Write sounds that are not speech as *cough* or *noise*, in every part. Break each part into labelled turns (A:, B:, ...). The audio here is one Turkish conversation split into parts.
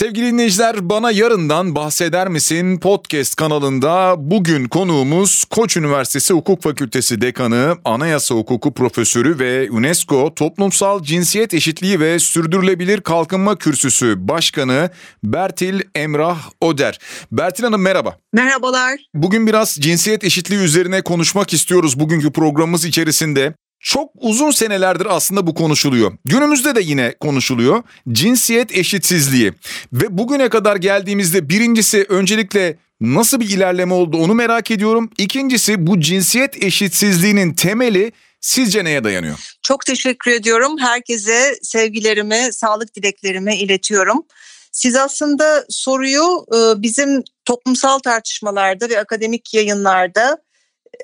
A: Sevgili dinleyiciler bana yarından bahseder misin podcast kanalında bugün konuğumuz Koç Üniversitesi Hukuk Fakültesi Dekanı, Anayasa Hukuku Profesörü ve UNESCO Toplumsal Cinsiyet Eşitliği ve Sürdürülebilir Kalkınma Kürsüsü Başkanı Bertil Emrah Oder. Bertil Hanım merhaba.
B: Merhabalar.
A: Bugün biraz cinsiyet eşitliği üzerine konuşmak istiyoruz bugünkü programımız içerisinde. Çok uzun senelerdir aslında bu konuşuluyor. Günümüzde de yine konuşuluyor. Cinsiyet eşitsizliği. Ve bugüne kadar geldiğimizde birincisi öncelikle nasıl bir ilerleme oldu onu merak ediyorum. İkincisi bu cinsiyet eşitsizliğinin temeli sizce neye dayanıyor?
B: Çok teşekkür ediyorum. Herkese sevgilerimi, sağlık dileklerimi iletiyorum. Siz aslında soruyu e, bizim toplumsal tartışmalarda ve akademik yayınlarda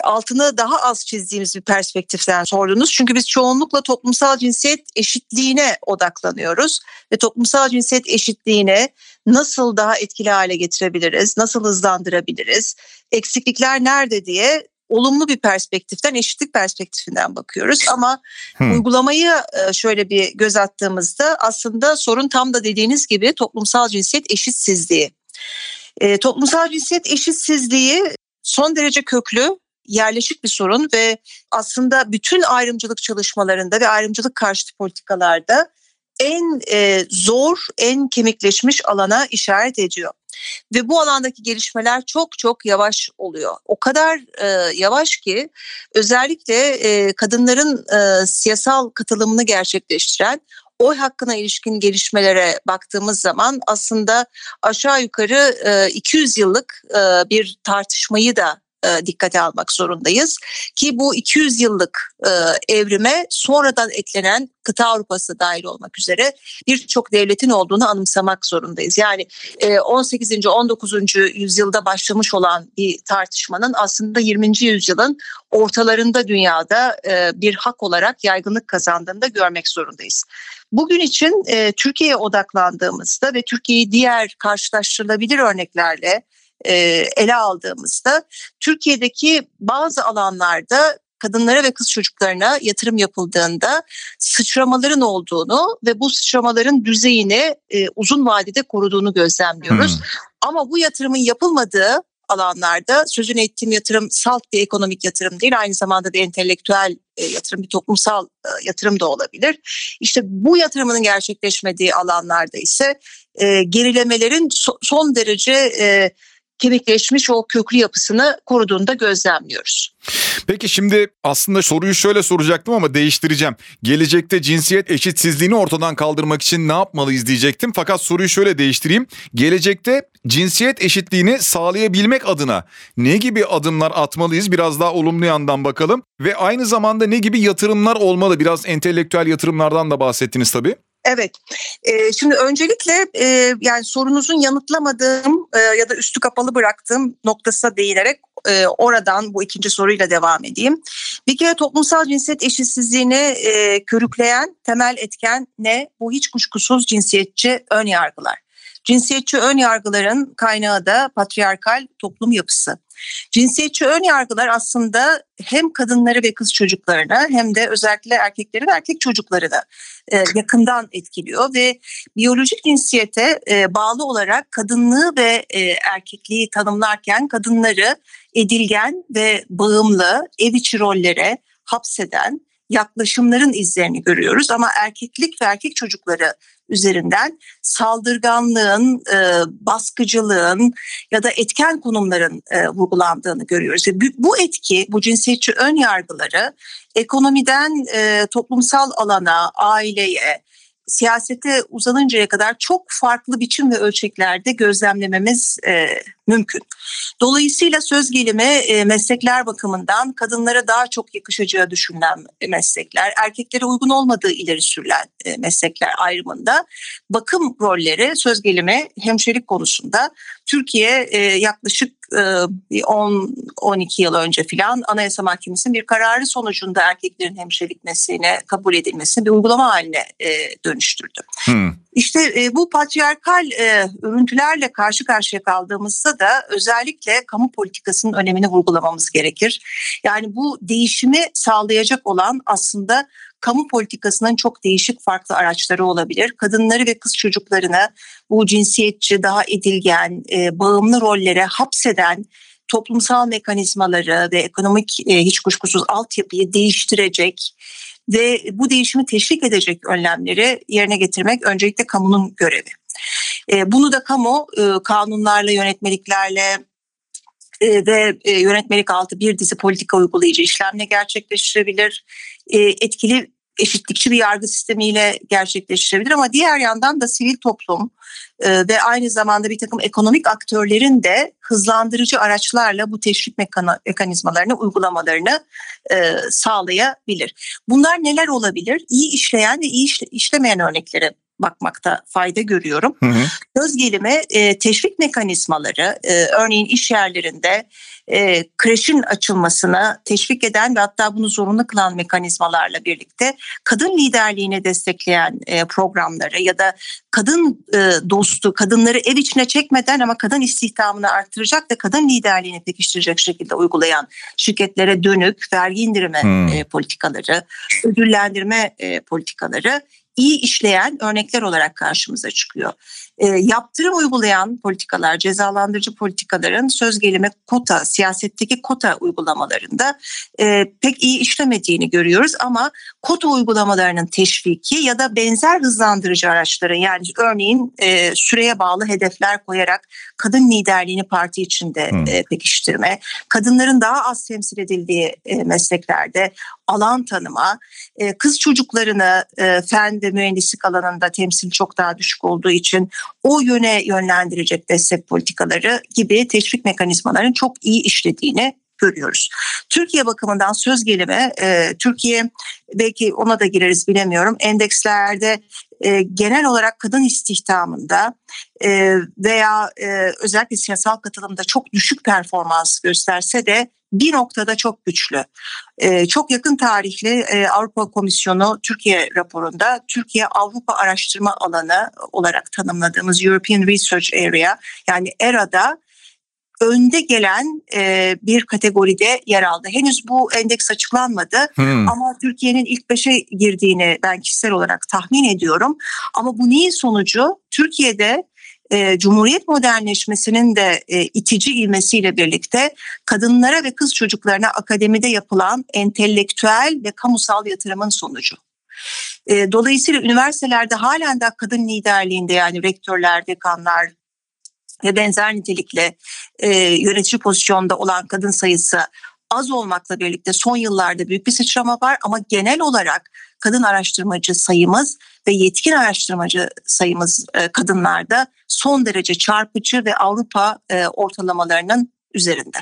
B: altını daha az çizdiğimiz bir perspektiften sordunuz. Çünkü biz çoğunlukla toplumsal cinsiyet eşitliğine odaklanıyoruz ve toplumsal cinsiyet eşitliğine nasıl daha etkili hale getirebiliriz, nasıl hızlandırabiliriz, eksiklikler nerede diye olumlu bir perspektiften, eşitlik perspektifinden bakıyoruz. Ama hmm. uygulamayı e, şöyle bir göz attığımızda aslında sorun tam da dediğiniz gibi toplumsal cinsiyet eşitsizliği. E, toplumsal cinsiyet eşitsizliği son derece köklü yerleşik bir sorun ve aslında bütün ayrımcılık çalışmalarında ve ayrımcılık karşıtı politikalarda en e, zor, en kemikleşmiş alana işaret ediyor. Ve bu alandaki gelişmeler çok çok yavaş oluyor. O kadar e, yavaş ki özellikle e, kadınların e, siyasal katılımını gerçekleştiren oy hakkına ilişkin gelişmelere baktığımız zaman aslında aşağı yukarı e, 200 yıllık e, bir tartışmayı da e, dikkate almak zorundayız. Ki bu 200 yıllık e, evrime sonradan eklenen kıta Avrupası dahil olmak üzere birçok devletin olduğunu anımsamak zorundayız. Yani e, 18. 19. yüzyılda başlamış olan bir tartışmanın aslında 20. yüzyılın ortalarında dünyada e, bir hak olarak yaygınlık kazandığını da görmek zorundayız. Bugün için e, Türkiye'ye odaklandığımızda ve Türkiye'yi diğer karşılaştırılabilir örneklerle ele aldığımızda Türkiye'deki bazı alanlarda kadınlara ve kız çocuklarına yatırım yapıldığında sıçramaların olduğunu ve bu sıçramaların düzeyini e, uzun vadede koruduğunu gözlemliyoruz. Hmm. Ama bu yatırımın yapılmadığı alanlarda sözünü ettiğim yatırım salt bir ekonomik yatırım değil aynı zamanda bir entelektüel yatırım bir toplumsal yatırım da olabilir. İşte bu yatırımının gerçekleşmediği alanlarda ise e, gerilemelerin so, son derece e, kemikleşmiş o köklü yapısını koruduğunu da gözlemliyoruz.
A: Peki şimdi aslında soruyu şöyle soracaktım ama değiştireceğim. Gelecekte cinsiyet eşitsizliğini ortadan kaldırmak için ne yapmalıyız diyecektim. Fakat soruyu şöyle değiştireyim. Gelecekte cinsiyet eşitliğini sağlayabilmek adına ne gibi adımlar atmalıyız? Biraz daha olumlu yandan bakalım. Ve aynı zamanda ne gibi yatırımlar olmalı? Biraz entelektüel yatırımlardan da bahsettiniz tabii.
B: Evet. Ee, şimdi öncelikle e, yani sorunuzun yanıtlamadığım e, ya da üstü kapalı bıraktığım noktasına değinerek e, oradan bu ikinci soruyla devam edeyim. Bir kere toplumsal cinsiyet eşitsizliğini e, körükleyen temel etken ne? Bu hiç kuşkusuz cinsiyetçi ön yargılar. Cinsiyetçi ön yargıların kaynağı da patriarkal toplum yapısı. Cinsiyetçi ön yargılar aslında hem kadınları ve kız çocuklarına hem de özellikle erkekleri ve erkek çocukları da e, yakından etkiliyor ve biyolojik cinsiyete e, bağlı olarak kadınlığı ve e, erkekliği tanımlarken kadınları edilgen ve bağımlı ev içi rollere hapseden yaklaşımların izlerini görüyoruz. Ama erkeklik ve erkek çocukları üzerinden saldırganlığın, e, baskıcılığın ya da etken konumların e, vurgulandığını görüyoruz. Bu etki, bu cinsiyetçi ön yargıları ekonomiden e, toplumsal alana, aileye, siyasete uzanıncaya kadar çok farklı biçim ve ölçeklerde gözlemlememiz e, mümkün. Dolayısıyla söz gelimi e, meslekler bakımından kadınlara daha çok yakışacağı düşünülen meslekler, erkeklere uygun olmadığı ileri sürülen e, meslekler ayrımında bakım rolleri söz gelimi hemşirelik konusunda Türkiye e, yaklaşık e, 10-12 yıl önce filan Anayasa Mahkemesi'nin bir kararı sonucunda erkeklerin hemşirelik mesleğine kabul edilmesini bir uygulama haline dönüştürdü. Hmm. İşte e, bu patriarkal e, örüntülerle karşı karşıya kaldığımızda da özellikle kamu politikasının önemini vurgulamamız gerekir. Yani bu değişimi sağlayacak olan aslında kamu politikasının çok değişik farklı araçları olabilir. Kadınları ve kız çocuklarını bu cinsiyetçi, daha edilgen, e, bağımlı rollere hapseden toplumsal mekanizmaları ve ekonomik e, hiç kuşkusuz altyapıyı değiştirecek ve bu değişimi teşvik edecek önlemleri yerine getirmek öncelikle kamunun görevi. E, bunu da kamu e, kanunlarla, yönetmeliklerle, ve yönetmelik altı bir dizi politika uygulayıcı işlemle gerçekleştirebilir. Etkili eşitlikçi bir yargı sistemiyle gerçekleştirebilir ama diğer yandan da sivil toplum e, ve aynı zamanda bir takım ekonomik aktörlerin de hızlandırıcı araçlarla bu teşvik mekanizmalarını uygulamalarını e, sağlayabilir. Bunlar neler olabilir? İyi işleyen ve iyi işlemeyen örnekleri bakmakta fayda görüyorum. Hı hı. Söz gelimi e, teşvik mekanizmaları e, örneğin iş yerlerinde e, kreşin açılmasına teşvik eden ve hatta bunu zorunlu kılan mekanizmalarla birlikte kadın liderliğini destekleyen e, programları ya da kadın e, dostu kadınları ev içine çekmeden ama kadın istihdamını artıracak ve kadın liderliğini pekiştirecek şekilde uygulayan şirketlere dönük vergi indirme hmm. e, politikaları, ödüllendirme e, politikaları iyi işleyen örnekler olarak karşımıza çıkıyor. E, yaptırım uygulayan politikalar, cezalandırıcı politikaların söz gelimi kota, siyasetteki kota uygulamalarında e, pek iyi işlemediğini görüyoruz ama kota uygulamalarının teşviki ya da benzer hızlandırıcı araçların yani örneğin e, süreye bağlı hedefler koyarak kadın liderliğini parti içinde hmm. e, pekiştirme, kadınların daha az temsil edildiği e, mesleklerde alan tanıma, e, kız çocuklarını e, fen ve mühendislik alanında temsil çok daha düşük olduğu için o yöne yönlendirecek destek politikaları gibi teşvik mekanizmaların çok iyi işlediğini görüyoruz. Türkiye bakımından söz gelimi e, Türkiye belki ona da gireriz bilemiyorum endekslerde e, genel olarak kadın istihdamında e, veya e, özellikle siyasal katılımda çok düşük performans gösterse de bir noktada çok güçlü. E, çok yakın tarihli e, Avrupa Komisyonu Türkiye raporunda Türkiye Avrupa Araştırma Alanı olarak tanımladığımız European Research Area yani ERA'da önde gelen e, bir kategoride yer aldı. Henüz bu endeks açıklanmadı hmm. ama Türkiye'nin ilk beşe girdiğini ben kişisel olarak tahmin ediyorum. Ama bu neyin sonucu? Türkiye'de e, Cumhuriyet modernleşmesinin de e, itici ilmesiyle birlikte kadınlara ve kız çocuklarına akademide yapılan entelektüel ve kamusal yatırımın sonucu. E, dolayısıyla üniversitelerde halen de kadın liderliğinde yani rektörler, dekanlar, ve benzer nitelikle e, yönetici pozisyonda olan kadın sayısı az olmakla birlikte son yıllarda büyük bir sıçrama var ama genel olarak kadın araştırmacı sayımız ve yetkin araştırmacı sayımız e, kadınlarda son derece çarpıcı ve Avrupa e, ortalamalarının üzerinde.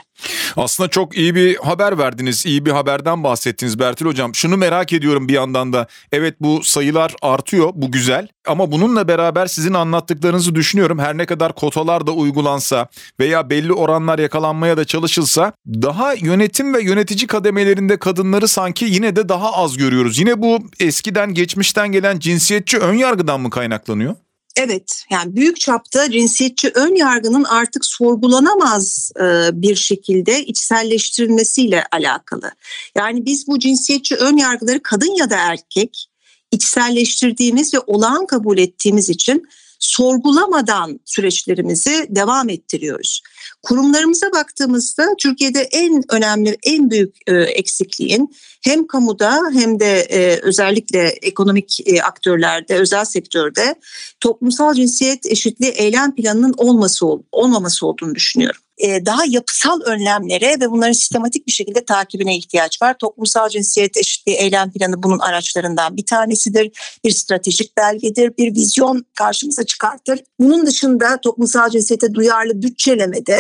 A: Aslında çok iyi bir haber verdiniz. iyi bir haberden bahsettiniz Bertil Hocam. Şunu merak ediyorum bir yandan da. Evet bu sayılar artıyor. Bu güzel. Ama bununla beraber sizin anlattıklarınızı düşünüyorum. Her ne kadar kotalar da uygulansa veya belli oranlar yakalanmaya da çalışılsa daha yönetim ve yönetici kademelerinde kadınları sanki yine de daha az görüyoruz. Yine bu eskiden geçmişten gelen cinsiyetçi ön yargıdan mı kaynaklanıyor?
B: Evet yani büyük çapta cinsiyetçi ön yargının artık sorgulanamaz e, bir şekilde içselleştirilmesiyle alakalı. Yani biz bu cinsiyetçi ön yargıları kadın ya da erkek içselleştirdiğimiz ve olağan kabul ettiğimiz için sorgulamadan süreçlerimizi devam ettiriyoruz. Kurumlarımıza baktığımızda Türkiye'de en önemli, en büyük e, eksikliğin hem kamuda hem de e, özellikle ekonomik e, aktörlerde, özel sektörde toplumsal cinsiyet eşitliği eylem planının olması olmaması olduğunu düşünüyorum. Daha yapısal önlemlere ve bunların sistematik bir şekilde takibine ihtiyaç var. Toplumsal cinsiyet eşitliği eylem planı bunun araçlarından bir tanesidir. Bir stratejik belgedir, bir vizyon karşımıza çıkartır. Bunun dışında toplumsal cinsiyete duyarlı bütçelemede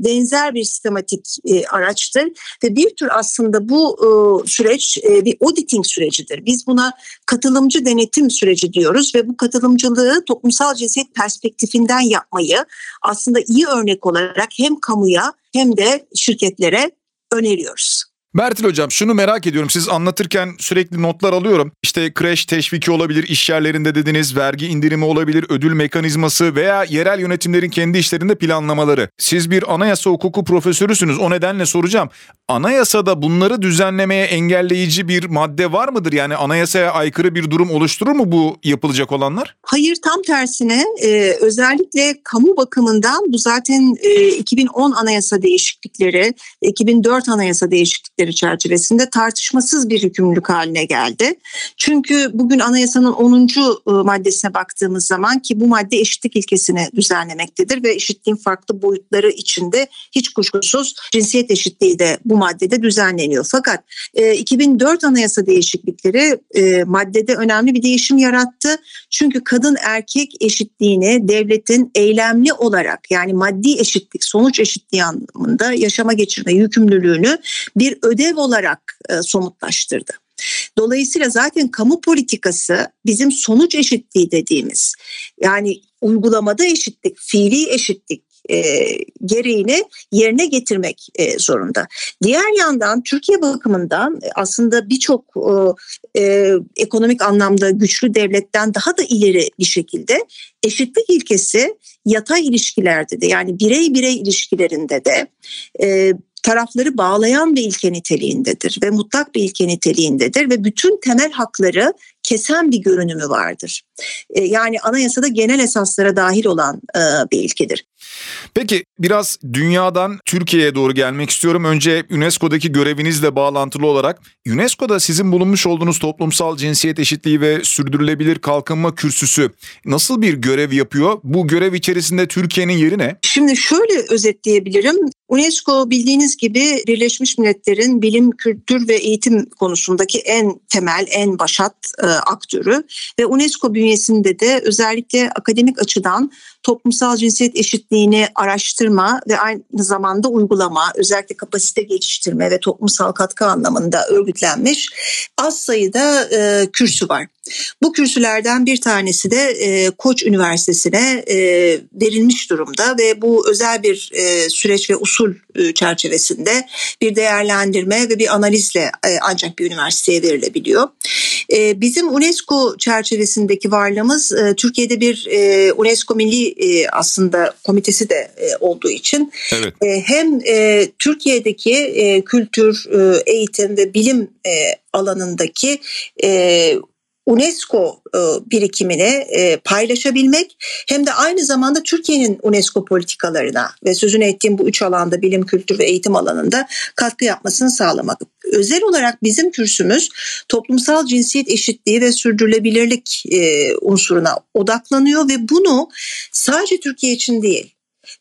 B: benzer bir sistematik e, araçtır ve bir tür aslında bu e, süreç e, bir auditing sürecidir. Biz buna katılımcı denetim süreci diyoruz ve bu katılımcılığı toplumsal cinsiyet perspektifinden yapmayı aslında iyi örnek olarak hem kamuya hem de şirketlere öneriyoruz.
A: Bertil Hocam şunu merak ediyorum. Siz anlatırken sürekli notlar alıyorum. İşte kreş teşviki olabilir, iş yerlerinde dediniz, vergi indirimi olabilir, ödül mekanizması veya yerel yönetimlerin kendi işlerinde planlamaları. Siz bir anayasa hukuku profesörüsünüz. O nedenle soracağım. Anayasada bunları düzenlemeye engelleyici bir madde var mıdır? Yani anayasaya aykırı bir durum oluşturur mu bu yapılacak olanlar?
B: Hayır tam tersine e, özellikle kamu bakımından bu zaten e, 2010 anayasa değişiklikleri, 2004 anayasa değişiklikleri çerçevesinde tartışmasız bir yükümlülük haline geldi. Çünkü bugün anayasanın 10. E, maddesine baktığımız zaman ki bu madde eşitlik ilkesini düzenlemektedir ve eşitliğin farklı boyutları içinde hiç kuşkusuz cinsiyet eşitliği de bu maddede düzenleniyor. Fakat e, 2004 anayasa değişiklikleri e, maddede önemli bir değişim yarattı. Çünkü kadın erkek eşitliğini devletin eylemli olarak yani maddi eşitlik, sonuç eşitliği anlamında yaşama geçirme yükümlülüğünü bir ödev olarak e, somutlaştırdı. Dolayısıyla zaten kamu politikası bizim sonuç eşitliği dediğimiz yani uygulamada eşitlik, fiili eşitlik e, gereğini yerine getirmek e, zorunda. Diğer yandan Türkiye bakımından aslında birçok e, e, ekonomik anlamda güçlü devletten daha da ileri bir şekilde eşitlik ilkesi yatay ilişkilerde de yani birey birey ilişkilerinde de e, tarafları bağlayan bir ilke niteliğindedir ve mutlak bir ilke niteliğindedir ve bütün temel hakları kesen bir görünümü vardır. E, yani anayasada genel esaslara dahil olan e, bir ilkedir.
A: Peki biraz dünyadan Türkiye'ye doğru gelmek istiyorum. Önce UNESCO'daki görevinizle bağlantılı olarak UNESCO'da sizin bulunmuş olduğunuz toplumsal cinsiyet eşitliği ve sürdürülebilir kalkınma kürsüsü nasıl bir görev yapıyor? Bu görev içerisinde Türkiye'nin yeri ne?
B: Şimdi şöyle özetleyebilirim. UNESCO bildiğiniz gibi Birleşmiş Milletler'in bilim, kültür ve eğitim konusundaki en temel, en başat e, aktörü ve UNESCO bünyesinde de özellikle akademik açıdan toplumsal cinsiyet eşitliğini araştırma ve aynı zamanda uygulama, özellikle kapasite geliştirme ve toplumsal katkı anlamında örgütlenmiş az sayıda e, kürsü var. Bu kürsülerden bir tanesi de e, Koç Üniversitesi'ne e, verilmiş durumda ve bu özel bir e, süreç ve usul e, çerçevesinde bir değerlendirme ve bir analizle e, ancak bir üniversiteye verilebiliyor. E, bizim UNESCO çerçevesindeki varlığımız e, Türkiye'de bir e, UNESCO Milli e, aslında komitesi de e, olduğu için evet. e, hem e, Türkiye'deki e, kültür, e, eğitim ve bilim e, alanındaki e, UNESCO e, birikimini e, paylaşabilmek hem de aynı zamanda Türkiye'nin UNESCO politikalarına ve sözünü ettiğim bu üç alanda bilim, kültür ve eğitim alanında katkı yapmasını sağlamak. Özel olarak bizim kürsümüz toplumsal cinsiyet eşitliği ve sürdürülebilirlik e, unsuruna odaklanıyor ve bunu sadece Türkiye için değil,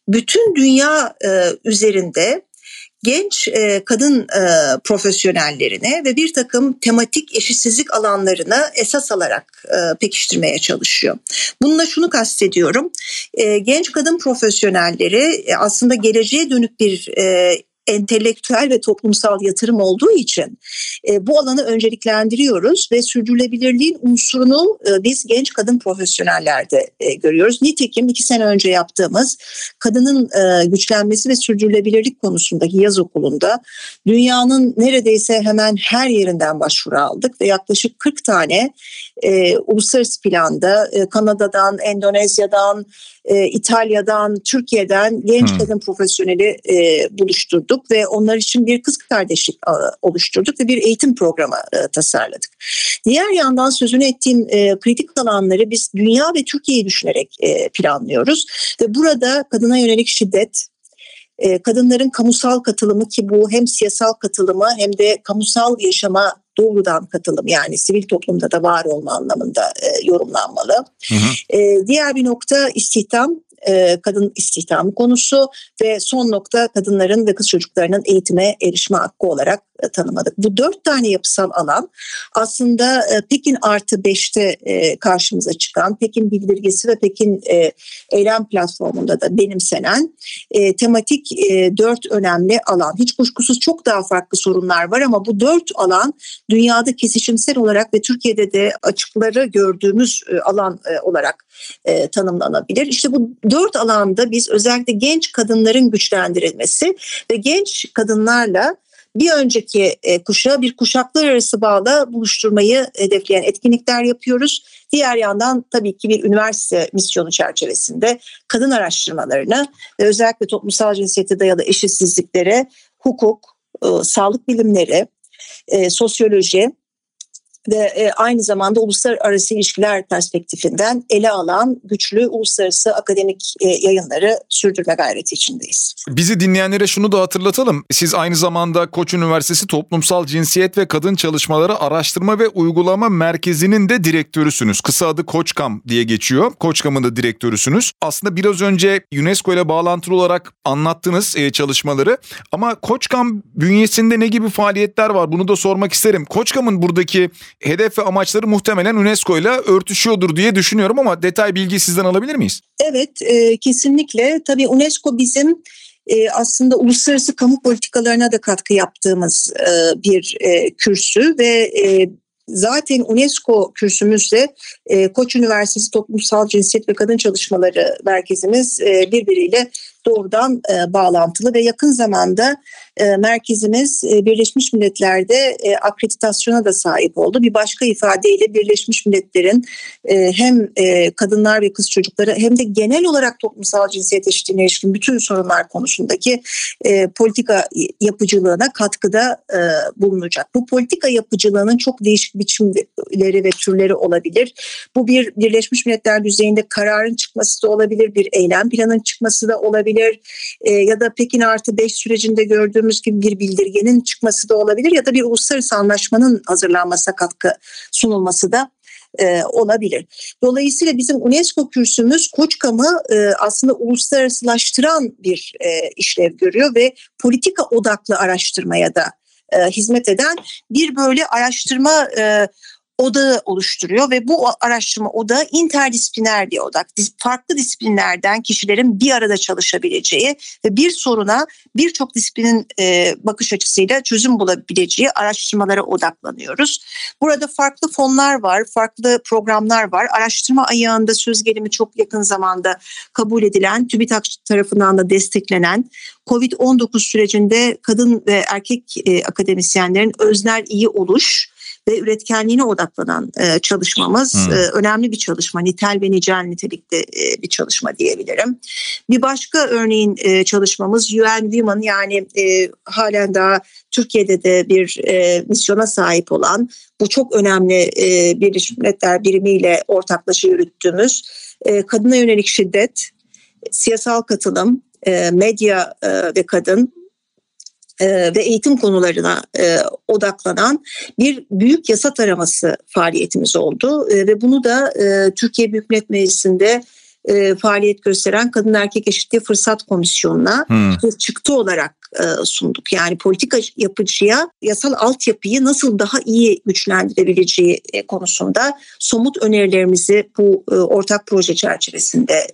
B: bütün dünya üzerinde genç e, kadın e, profesyonellerine ve bir takım tematik eşitsizlik alanlarını esas alarak e, pekiştirmeye çalışıyor. Bununla şunu kastediyorum. E, genç kadın profesyonelleri e, aslında geleceğe dönük bir e, entelektüel ve toplumsal yatırım olduğu için e, bu alanı önceliklendiriyoruz ve sürdürülebilirliğin unsurunu e, biz genç kadın profesyonellerde e, görüyoruz. Nitekim iki sene önce yaptığımız kadının e, güçlenmesi ve sürdürülebilirlik konusundaki yaz okulunda dünyanın neredeyse hemen her yerinden başvuru aldık ve yaklaşık 40 tane e, uluslararası planda e, Kanada'dan, Endonezya'dan, e, İtalya'dan, Türkiye'den genç hmm. kadın profesyoneli e, buluşturduk ve onlar için bir kız kardeşlik e, oluşturduk ve bir eğitim programı e, tasarladık. Diğer yandan sözünü ettiğim e, kritik alanları biz dünya ve Türkiye'yi düşünerek e, planlıyoruz ve burada kadına yönelik şiddet, e, kadınların kamusal katılımı ki bu hem siyasal katılımı hem de kamusal yaşama doğrudan katılım yani sivil toplumda da var olma anlamında e, yorumlanmalı. Hı hı. E, diğer bir nokta istihdam e, kadın istihdamı konusu ve son nokta kadınların ve kız çocuklarının eğitime erişme hakkı olarak tanımadık. Bu dört tane yapısal alan aslında e, Pekin artı beşte e, karşımıza çıkan Pekin bildirgesi ve Pekin e, eylem platformunda da benimsenen tematik dört önemli alan. Hiç kuşkusuz çok daha farklı sorunlar var ama bu dört alan dünyada kesişimsel olarak ve Türkiye'de de açıkları gördüğümüz alan olarak tanımlanabilir. İşte bu dört alanda biz özellikle genç kadınların güçlendirilmesi ve genç kadınlarla bir önceki e, kuşağı bir kuşaklar arası bağla buluşturmayı hedefleyen etkinlikler yapıyoruz. Diğer yandan tabii ki bir üniversite misyonu çerçevesinde kadın araştırmalarını ve özellikle toplumsal cinsiyete dayalı eşitsizliklere, hukuk, e, sağlık bilimleri, e, sosyoloji, ve e, aynı zamanda uluslararası ilişkiler perspektifinden ele alan güçlü uluslararası akademik e, yayınları sürdürme gayreti içindeyiz.
A: Bizi dinleyenlere şunu da hatırlatalım. Siz aynı zamanda Koç Üniversitesi Toplumsal Cinsiyet ve Kadın Çalışmaları Araştırma ve Uygulama Merkezi'nin de direktörüsünüz. Kısa adı Koçkam diye geçiyor. Koçkam'ın da direktörüsünüz. Aslında biraz önce UNESCO ile bağlantılı olarak anlattınız e, çalışmaları. Ama Koçkam bünyesinde ne gibi faaliyetler var? Bunu da sormak isterim. Koçkam'ın buradaki hedef ve amaçları muhtemelen UNESCO ile örtüşüyordur diye düşünüyorum ama detay bilgi sizden alabilir miyiz?
B: Evet e, kesinlikle. Tabii UNESCO bizim e, aslında uluslararası kamu politikalarına da katkı yaptığımız e, bir e, kürsü ve e, zaten UNESCO kürsümüzde e, Koç Üniversitesi Toplumsal Cinsiyet ve Kadın Çalışmaları Merkezimiz e, birbiriyle doğrudan e, bağlantılı ve yakın zamanda e, merkezimiz e, Birleşmiş Milletler'de e, akreditasyona da sahip oldu. Bir başka ifadeyle Birleşmiş Milletler'in e, hem e, kadınlar ve kız çocukları hem de genel olarak toplumsal cinsiyet eşitliğine ilişkin bütün sorunlar konusundaki e, politika yapıcılığına katkıda e, bulunacak. Bu politika yapıcılığının çok değişik biçimleri ve türleri olabilir. Bu bir Birleşmiş Milletler düzeyinde kararın çıkması da olabilir, bir eylem planının çıkması da olabilir e, ya da Pekin artı 5 sürecinde gördüğümüz gibi bir bildirgenin çıkması da olabilir ya da bir uluslararası anlaşmanın hazırlanmasına katkı sunulması da e, olabilir. Dolayısıyla bizim UNESCO kürsümüz Koçkam'ı e, aslında uluslararasılaştıran bir e, işlev görüyor ve politika odaklı araştırmaya da e, hizmet eden bir böyle araştırma e, odağı oluşturuyor ve bu araştırma odağı interdisipliner bir odak. Farklı disiplinlerden kişilerin bir arada çalışabileceği ve bir soruna birçok disiplinin e, bakış açısıyla çözüm bulabileceği araştırmalara odaklanıyoruz. Burada farklı fonlar var, farklı programlar var. Araştırma ayağında söz gelimi çok yakın zamanda kabul edilen, TÜBİTAK tarafından da desteklenen COVID-19 sürecinde kadın ve erkek e, akademisyenlerin öznel iyi oluş ve üretkenliğine odaklanan e, çalışmamız hmm. e, önemli bir çalışma. Nitel ve nicel nitelikte e, bir çalışma diyebilirim. Bir başka örneğin e, çalışmamız UN Women yani e, halen daha Türkiye'de de bir e, misyona sahip olan bu çok önemli e, Birleşmiş Milletler birimiyle ortaklaşa yürüttüğümüz e, kadına yönelik şiddet, siyasal katılım, e, medya e, ve kadın e, ve eğitim konularına e, odaklanan bir büyük yasa taraması faaliyetimiz oldu e, ve bunu da Türkiye Büyük Millet Meclisi'nde faaliyet gösteren Kadın Erkek Eşitliği Fırsat Komisyonu'na hmm. çıktı olarak e, sunduk. Yani politika yapıcıya yasal altyapıyı nasıl daha iyi güçlendirebileceği e, konusunda somut önerilerimizi bu e, ortak proje çerçevesinde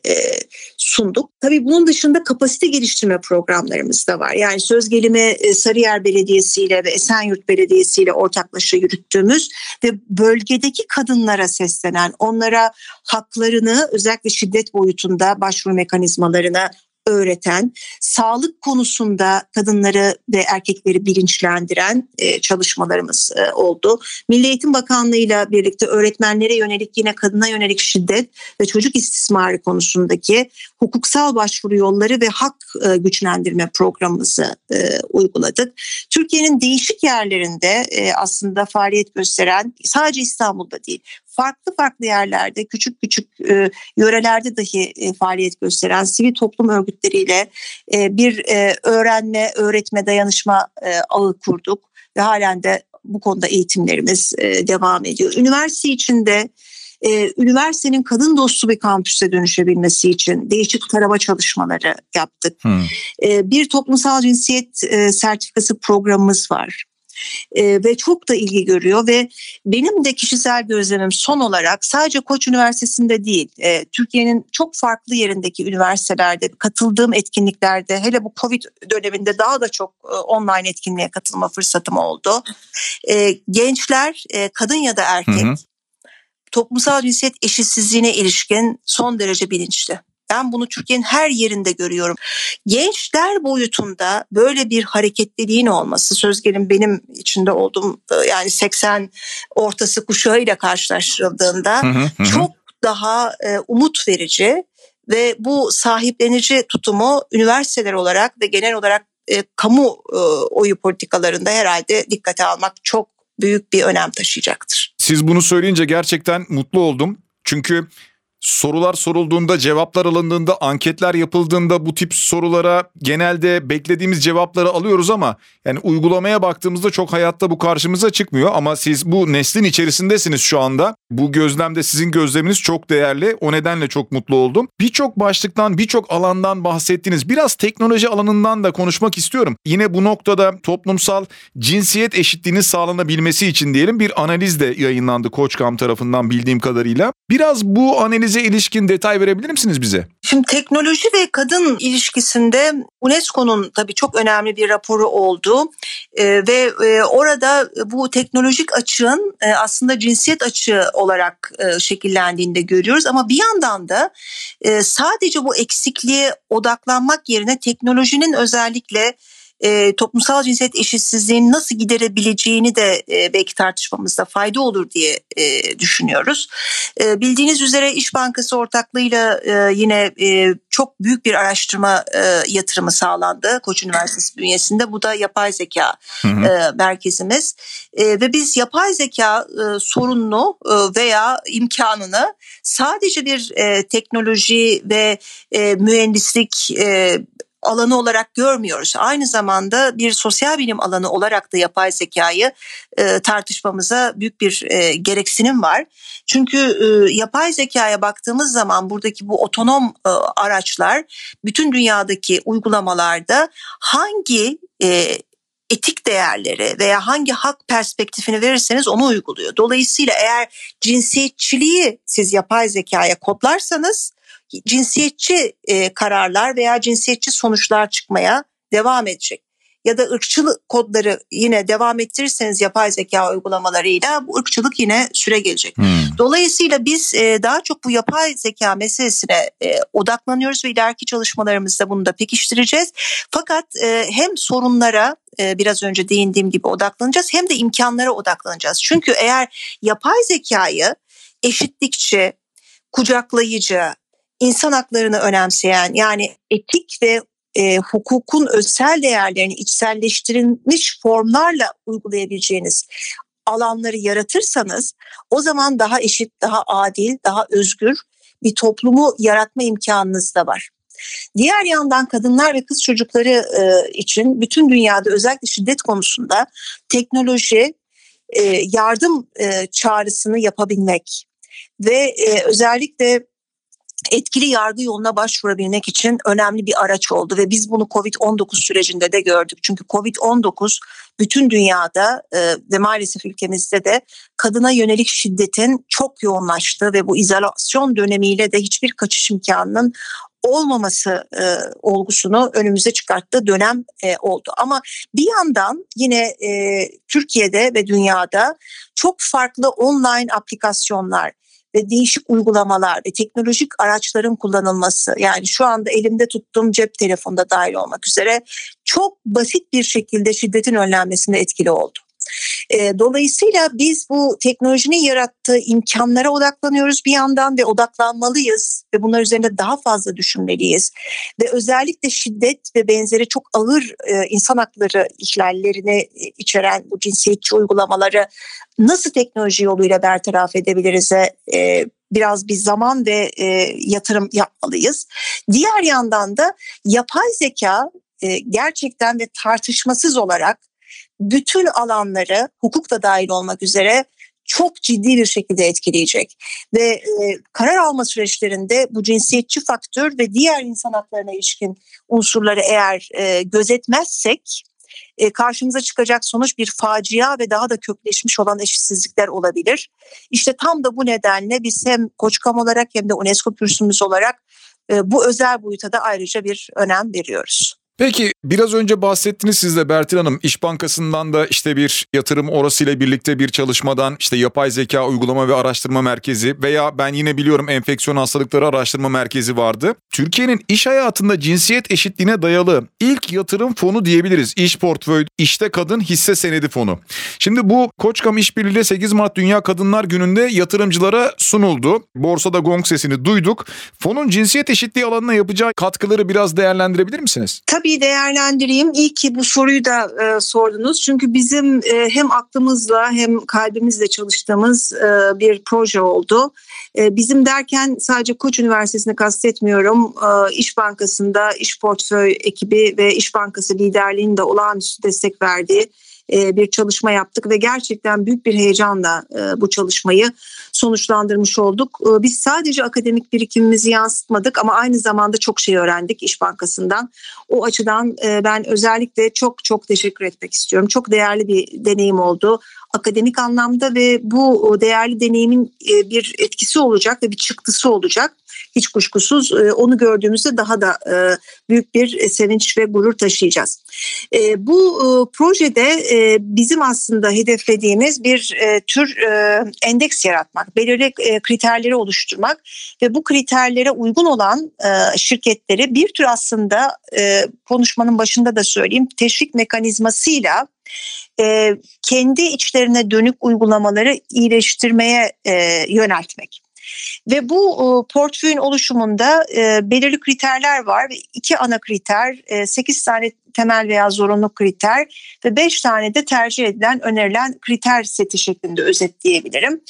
B: sunduk. Tabii bunun dışında kapasite geliştirme programlarımız da var. Yani söz gelimi Sarıyer Belediyesi ile ve Esenyurt Belediyesi ile ortaklaşa yürüttüğümüz ve bölgedeki kadınlara seslenen, onlara haklarını özellikle şiddet boyutunda başvuru mekanizmalarına öğreten, sağlık konusunda kadınları ve erkekleri bilinçlendiren e, çalışmalarımız e, oldu. Milli Eğitim Bakanlığı ile birlikte öğretmenlere yönelik yine kadına yönelik şiddet ve çocuk istismarı konusundaki hukuksal başvuru yolları ve hak e, güçlendirme programımızı e, uyguladık. Türkiye'nin değişik yerlerinde e, aslında faaliyet gösteren sadece İstanbul'da değil farklı farklı yerlerde küçük küçük e, yörelerde dahi e, faaliyet gösteren sivil toplum örgütleriyle e, bir e, öğrenme, öğretme, dayanışma e, ağı kurduk ve halen de bu konuda eğitimlerimiz e, devam ediyor. Üniversite içinde e, üniversitenin kadın dostu bir kampüse dönüşebilmesi için değişik tarama çalışmaları yaptık. Hmm. E, bir toplumsal cinsiyet e, sertifikası programımız var e, ve çok da ilgi görüyor ve benim de kişisel gözlemim son olarak sadece Koç Üniversitesi'nde değil e, Türkiye'nin çok farklı yerindeki üniversitelerde katıldığım etkinliklerde hele bu Covid döneminde daha da çok e, online etkinliğe katılma fırsatım oldu. E, gençler e, kadın ya da erkek hı hı. Toplumsal cinsiyet eşitsizliğine ilişkin son derece bilinçli. Ben bunu Türkiye'nin her yerinde görüyorum. Gençler boyutunda böyle bir hareketliliğin olması söz gelin benim içinde olduğum e, yani 80 ortası kuşağıyla karşılaştırıldığında hı hı hı. çok daha e, umut verici ve bu sahiplenici tutumu üniversiteler olarak ve genel olarak e, kamu e, oyu politikalarında herhalde dikkate almak çok büyük bir önem taşıyacaktır.
A: Siz bunu söyleyince gerçekten mutlu oldum. Çünkü sorular sorulduğunda, cevaplar alındığında, anketler yapıldığında bu tip sorulara genelde beklediğimiz cevapları alıyoruz ama yani uygulamaya baktığımızda çok hayatta bu karşımıza çıkmıyor ama siz bu neslin içerisindesiniz şu anda. Bu gözlemde sizin gözleminiz çok değerli. O nedenle çok mutlu oldum. Birçok başlıktan, birçok alandan bahsettiniz. Biraz teknoloji alanından da konuşmak istiyorum. Yine bu noktada toplumsal cinsiyet eşitliğinin sağlanabilmesi için diyelim bir analiz de yayınlandı Koçkam tarafından bildiğim kadarıyla. Biraz bu analize ilişkin detay verebilir misiniz bize?
B: Şimdi teknoloji ve kadın ilişkisinde UNESCO'nun tabii çok önemli bir raporu oldu ee, ve e, orada bu teknolojik açığın e, aslında cinsiyet açığı olarak e, şekillendiğini de görüyoruz ama bir yandan da e, sadece bu eksikliğe odaklanmak yerine teknolojinin özellikle e, toplumsal cinsiyet eşitsizliğini nasıl giderebileceğini de e, belki tartışmamızda fayda olur diye e, düşünüyoruz. E, bildiğiniz üzere İş Bankası ortaklığıyla e, yine e, çok büyük bir araştırma e, yatırımı sağlandı Koç Üniversitesi bünyesinde. Bu da yapay zeka hı hı. E, merkezimiz e, ve biz yapay zeka e, sorununu e, veya imkanını sadece bir e, teknoloji ve e, mühendislik e, alanı olarak görmüyoruz. Aynı zamanda bir sosyal bilim alanı olarak da yapay zekayı e, tartışmamıza büyük bir e, gereksinim var. Çünkü e, yapay zekaya baktığımız zaman buradaki bu otonom e, araçlar bütün dünyadaki uygulamalarda hangi e, etik değerleri veya hangi hak perspektifini verirseniz onu uyguluyor. Dolayısıyla eğer cinsiyetçiliği siz yapay zekaya kodlarsanız cinsiyetçi e, kararlar veya cinsiyetçi sonuçlar çıkmaya devam edecek. Ya da ırkçılık kodları yine devam ettirirseniz yapay zeka uygulamalarıyla bu ırkçılık yine süre gelecek. Hmm. Dolayısıyla biz e, daha çok bu yapay zeka meselesine e, odaklanıyoruz ve ileriki çalışmalarımızda bunu da pekiştireceğiz. Fakat e, hem sorunlara e, biraz önce değindiğim gibi odaklanacağız hem de imkanlara odaklanacağız. Çünkü eğer yapay zekayı eşitlikçi, kucaklayıcı, insan haklarını önemseyen yani etik ve e, hukukun özel değerlerini içselleştirilmiş formlarla uygulayabileceğiniz alanları yaratırsanız o zaman daha eşit, daha adil, daha özgür bir toplumu yaratma imkanınız da var. Diğer yandan kadınlar ve kız çocukları e, için bütün dünyada özellikle şiddet konusunda teknoloji e, yardım e, çağrısını yapabilmek ve e, özellikle etkili yargı yoluna başvurabilmek için önemli bir araç oldu ve biz bunu Covid-19 sürecinde de gördük. Çünkü Covid-19 bütün dünyada e, ve maalesef ülkemizde de kadına yönelik şiddetin çok yoğunlaştığı ve bu izolasyon dönemiyle de hiçbir kaçış imkanının olmaması e, olgusunu önümüze çıkarttığı dönem e, oldu. Ama bir yandan yine e, Türkiye'de ve dünyada çok farklı online aplikasyonlar, ve değişik uygulamalar ve teknolojik araçların kullanılması yani şu anda elimde tuttuğum cep telefonda dahil olmak üzere çok basit bir şekilde şiddetin önlenmesinde etkili oldu. Dolayısıyla biz bu teknolojinin yarattığı imkanlara odaklanıyoruz bir yandan ve odaklanmalıyız ve bunlar üzerinde daha fazla düşünmeliyiz. Ve özellikle şiddet ve benzeri çok ağır insan hakları ihlallerini içeren bu cinsiyetçi uygulamaları nasıl teknoloji yoluyla bertaraf edebiliriz'e biraz bir zaman ve yatırım yapmalıyız. Diğer yandan da yapay zeka gerçekten ve tartışmasız olarak bütün alanları hukuk da dahil olmak üzere çok ciddi bir şekilde etkileyecek. Ve e, karar alma süreçlerinde bu cinsiyetçi faktör ve diğer insan haklarına ilişkin unsurları eğer e, gözetmezsek e, karşımıza çıkacak sonuç bir facia ve daha da kökleşmiş olan eşitsizlikler olabilir. İşte tam da bu nedenle biz hem Koçkam olarak hem de UNESCO kürsümüz olarak e, bu özel boyuta da ayrıca bir önem veriyoruz.
A: Peki biraz önce bahsettiniz siz de Bertil Hanım İş Bankası'ndan da işte bir yatırım orasıyla birlikte bir çalışmadan işte yapay zeka uygulama ve araştırma merkezi veya ben yine biliyorum enfeksiyon hastalıkları araştırma merkezi vardı. Türkiye'nin iş hayatında cinsiyet eşitliğine dayalı ilk yatırım fonu diyebiliriz. İş portföy, işte kadın hisse senedi fonu. Şimdi bu Koçkam İşbirliği 8 Mart Dünya Kadınlar Günü'nde yatırımcılara sunuldu. Borsada gong sesini duyduk. Fonun cinsiyet eşitliği alanına yapacağı katkıları biraz değerlendirebilir misiniz?
B: Tabii değerlendireyim. İyi ki bu soruyu da e, sordunuz. Çünkü bizim e, hem aklımızla hem kalbimizle çalıştığımız e, bir proje oldu. E, bizim derken sadece Koç Üniversitesi'ni kastetmiyorum. E, İş Bankası'nda İş Portföy ekibi ve İş Bankası liderliğinin de olağanüstü destek verdiği bir çalışma yaptık ve gerçekten büyük bir heyecanla e, bu çalışmayı sonuçlandırmış olduk. E, biz sadece akademik birikimimizi yansıtmadık ama aynı zamanda çok şey öğrendik İş Bankası'ndan. O açıdan ben özellikle çok çok teşekkür etmek istiyorum. Çok değerli bir deneyim oldu akademik anlamda ve bu değerli deneyimin bir etkisi olacak ve bir çıktısı olacak hiç kuşkusuz e, onu gördüğümüzde daha da e, büyük bir sevinç ve gurur taşıyacağız. E, bu projede bizim aslında hedeflediğimiz bir tür endeks yaratmak, belirli kriterleri oluşturmak ve bu kriterlere uygun olan şirketleri bir tür aslında konuşmanın başında da söyleyeyim teşvik mekanizmasıyla kendi içlerine dönük uygulamaları iyileştirmeye yöneltmek. Ve bu e, portföyün oluşumunda e, belirli kriterler var ve iki ana kriter, e, 8 tane temel veya zorunlu kriter ve 5 tane de tercih edilen önerilen kriter seti şeklinde özetleyebilirim.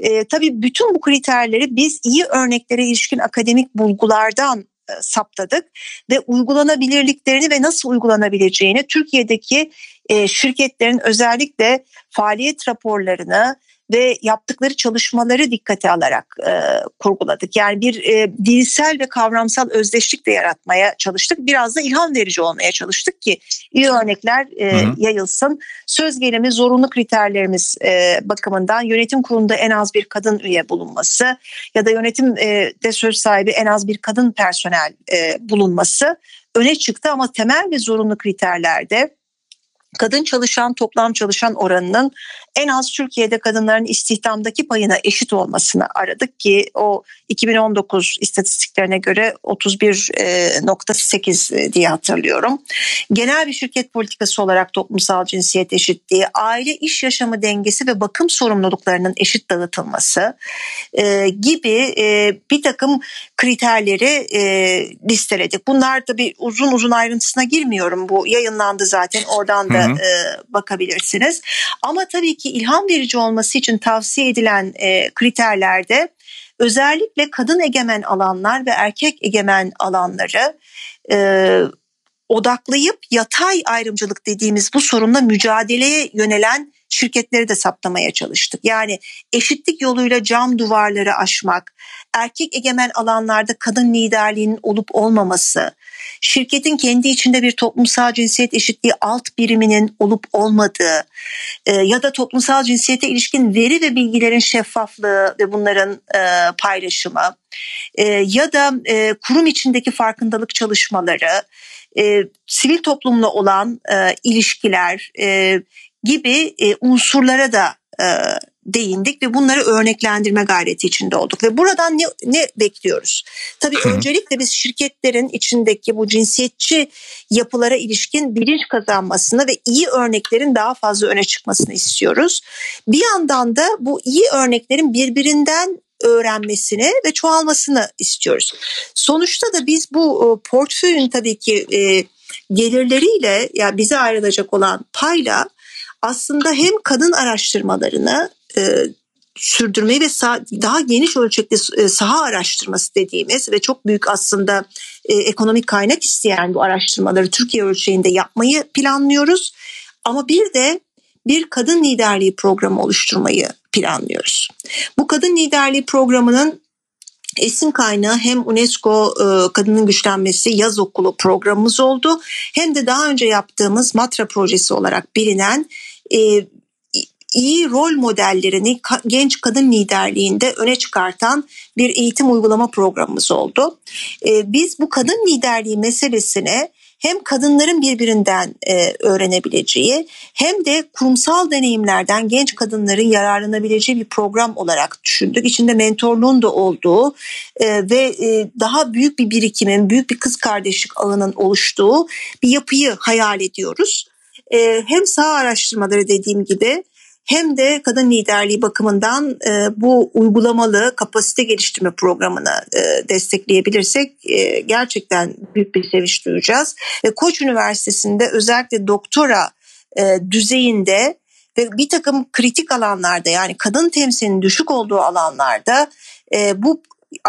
B: E, tabii bütün bu kriterleri biz iyi örneklere ilişkin akademik bulgulardan e, saptadık ve uygulanabilirliklerini ve nasıl uygulanabileceğini Türkiye'deki e, şirketlerin özellikle faaliyet raporlarını ve yaptıkları çalışmaları dikkate alarak e, kurguladık. Yani bir e, dilsel ve kavramsal özdeşlik de yaratmaya çalıştık. Biraz da ilham verici olmaya çalıştık ki iyi örnekler e, yayılsın. Söz gelimi zorunlu kriterlerimiz e, bakımından yönetim kurulunda en az bir kadın üye bulunması ya da yönetimde e, söz sahibi en az bir kadın personel e, bulunması öne çıktı ama temel ve zorunlu kriterlerde kadın çalışan toplam çalışan oranının en az Türkiye'de kadınların istihdamdaki payına eşit olmasını aradık ki o 2019 istatistiklerine göre 31.8 e, diye hatırlıyorum. Genel bir şirket politikası olarak toplumsal cinsiyet eşitliği, aile iş yaşamı dengesi ve bakım sorumluluklarının eşit dağıtılması e, gibi e, bir takım kriterleri listeledik. Bunlar tabii uzun uzun ayrıntısına girmiyorum. Bu yayınlandı zaten oradan da hı hı. bakabilirsiniz. Ama tabii ki ilham verici olması için tavsiye edilen kriterlerde özellikle kadın egemen alanlar ve erkek egemen alanları e, odaklayıp yatay ayrımcılık dediğimiz bu sorunla mücadeleye yönelen şirketleri de saptamaya çalıştık. Yani eşitlik yoluyla cam duvarları aşmak, erkek egemen alanlarda kadın liderliğinin olup olmaması, şirketin kendi içinde bir toplumsal cinsiyet eşitliği alt biriminin olup olmadığı e, ya da toplumsal cinsiyete ilişkin veri ve bilgilerin şeffaflığı ve bunların e, paylaşımı e, ya da e, kurum içindeki farkındalık çalışmaları, e, sivil toplumla olan e, ilişkiler e, gibi e, unsurlara da e, değindik ve bunları örneklendirme gayreti içinde olduk. Ve buradan ne, ne bekliyoruz? Tabii Hı. öncelikle biz şirketlerin içindeki bu cinsiyetçi yapılara ilişkin bilinç kazanmasını ve iyi örneklerin daha fazla öne çıkmasını istiyoruz. Bir yandan da bu iyi örneklerin birbirinden öğrenmesini ve çoğalmasını istiyoruz. Sonuçta da biz bu portföyün tabii ki e, gelirleriyle ya bize ayrılacak olan payla aslında hem kadın araştırmalarını e, sürdürmeyi ve sah- daha geniş ölçekli e, saha araştırması dediğimiz ve çok büyük aslında e, ekonomik kaynak isteyen bu araştırmaları Türkiye ölçeğinde yapmayı planlıyoruz. Ama bir de bir kadın liderliği programı oluşturmayı planlıyoruz. Bu kadın liderliği programının esin kaynağı hem UNESCO e, Kadının Güçlenmesi Yaz Okulu programımız oldu hem de daha önce yaptığımız Matra projesi olarak bilinen e, iyi rol modellerini genç kadın liderliğinde öne çıkartan bir eğitim uygulama programımız oldu. E, biz bu kadın liderliği meselesine hem kadınların birbirinden e, öğrenebileceği hem de kurumsal deneyimlerden genç kadınların yararlanabileceği bir program olarak düşündük. İçinde mentorluğun da olduğu e, ve e, daha büyük bir birikimin, büyük bir kız kardeşlik ağının oluştuğu bir yapıyı hayal ediyoruz. E, hem sağ araştırmaları dediğim gibi hem de kadın liderliği bakımından e, bu uygulamalı kapasite geliştirme programını e, destekleyebilirsek e, gerçekten büyük bir sevinç duyacağız. Ve Koç Üniversitesi'nde özellikle doktora e, düzeyinde ve bir takım kritik alanlarda yani kadın temsilinin düşük olduğu alanlarda e, bu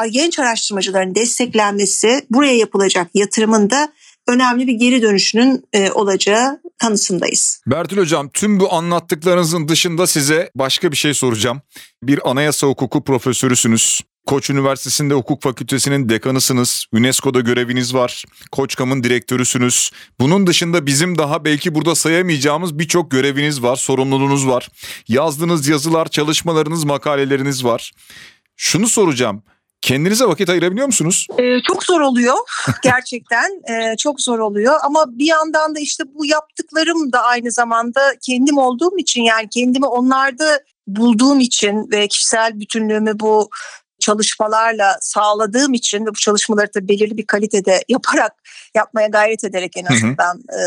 B: genç araştırmacıların desteklenmesi buraya yapılacak yatırımın da önemli bir geri dönüşünün e, olacağı kanısındayız.
A: Bertil Hocam tüm bu anlattıklarınızın dışında size başka bir şey soracağım. Bir anayasa hukuku profesörüsünüz. Koç Üniversitesi'nde hukuk fakültesinin dekanısınız. UNESCO'da göreviniz var. Koçkam'ın direktörüsünüz. Bunun dışında bizim daha belki burada sayamayacağımız birçok göreviniz var, sorumluluğunuz var. Yazdığınız yazılar, çalışmalarınız, makaleleriniz var. Şunu soracağım. Kendinize vakit ayırabiliyor musunuz?
B: Ee, çok zor oluyor *laughs* gerçekten ee, çok zor oluyor ama bir yandan da işte bu yaptıklarım da aynı zamanda kendim olduğum için yani kendimi onlarda bulduğum için ve kişisel bütünlüğümü bu çalışmalarla sağladığım için ve bu çalışmaları da belirli bir kalitede *laughs* yaparak yapmaya gayret ederek en azından hı hı. E,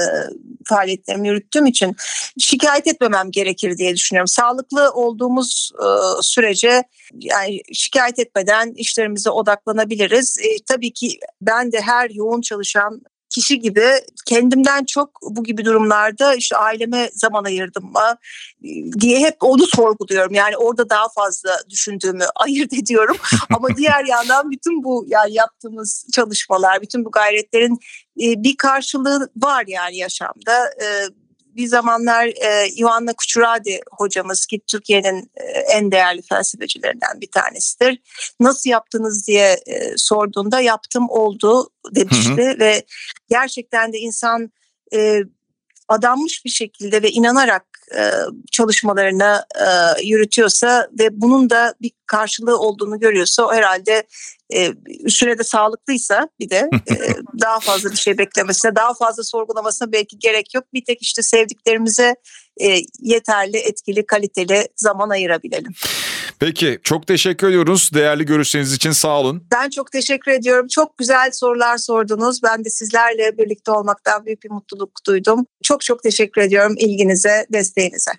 B: faaliyetlerimi yürüttüğüm için şikayet etmemem gerekir diye düşünüyorum. Sağlıklı olduğumuz e, sürece yani şikayet etmeden işlerimize odaklanabiliriz. E, tabii ki ben de her yoğun çalışan kişi gibi kendimden çok bu gibi durumlarda işte aileme zaman ayırdım mı diye hep onu sorguluyorum. Yani orada daha fazla düşündüğümü *laughs* ayırt ediyorum. Ama diğer yandan bütün bu yani yaptığımız çalışmalar, bütün bu gayretlerin bir karşılığı var yani yaşamda bir zamanlar e, Ioanna Kuchuradi hocamız ki Türkiye'nin e, en değerli felsefecilerinden bir tanesidir. Nasıl yaptınız diye e, sorduğunda yaptım oldu demişti hı hı. ve gerçekten de insan e, adanmış bir şekilde ve inanarak e, çalışmalarını e, yürütüyorsa ve bunun da bir karşılığı olduğunu görüyorsa o herhalde e, sürede sağlıklıysa bir de e, *laughs* daha fazla bir şey beklemesine, daha fazla sorgulamasına belki gerek yok. Bir tek işte sevdiklerimize e, yeterli, etkili, kaliteli zaman ayırabilelim.
A: Peki çok teşekkür ediyoruz değerli görüşleriniz için sağ olun.
B: Ben çok teşekkür ediyorum. Çok güzel sorular sordunuz. Ben de sizlerle birlikte olmaktan büyük bir mutluluk duydum. Çok çok teşekkür ediyorum ilginize, desteğinize.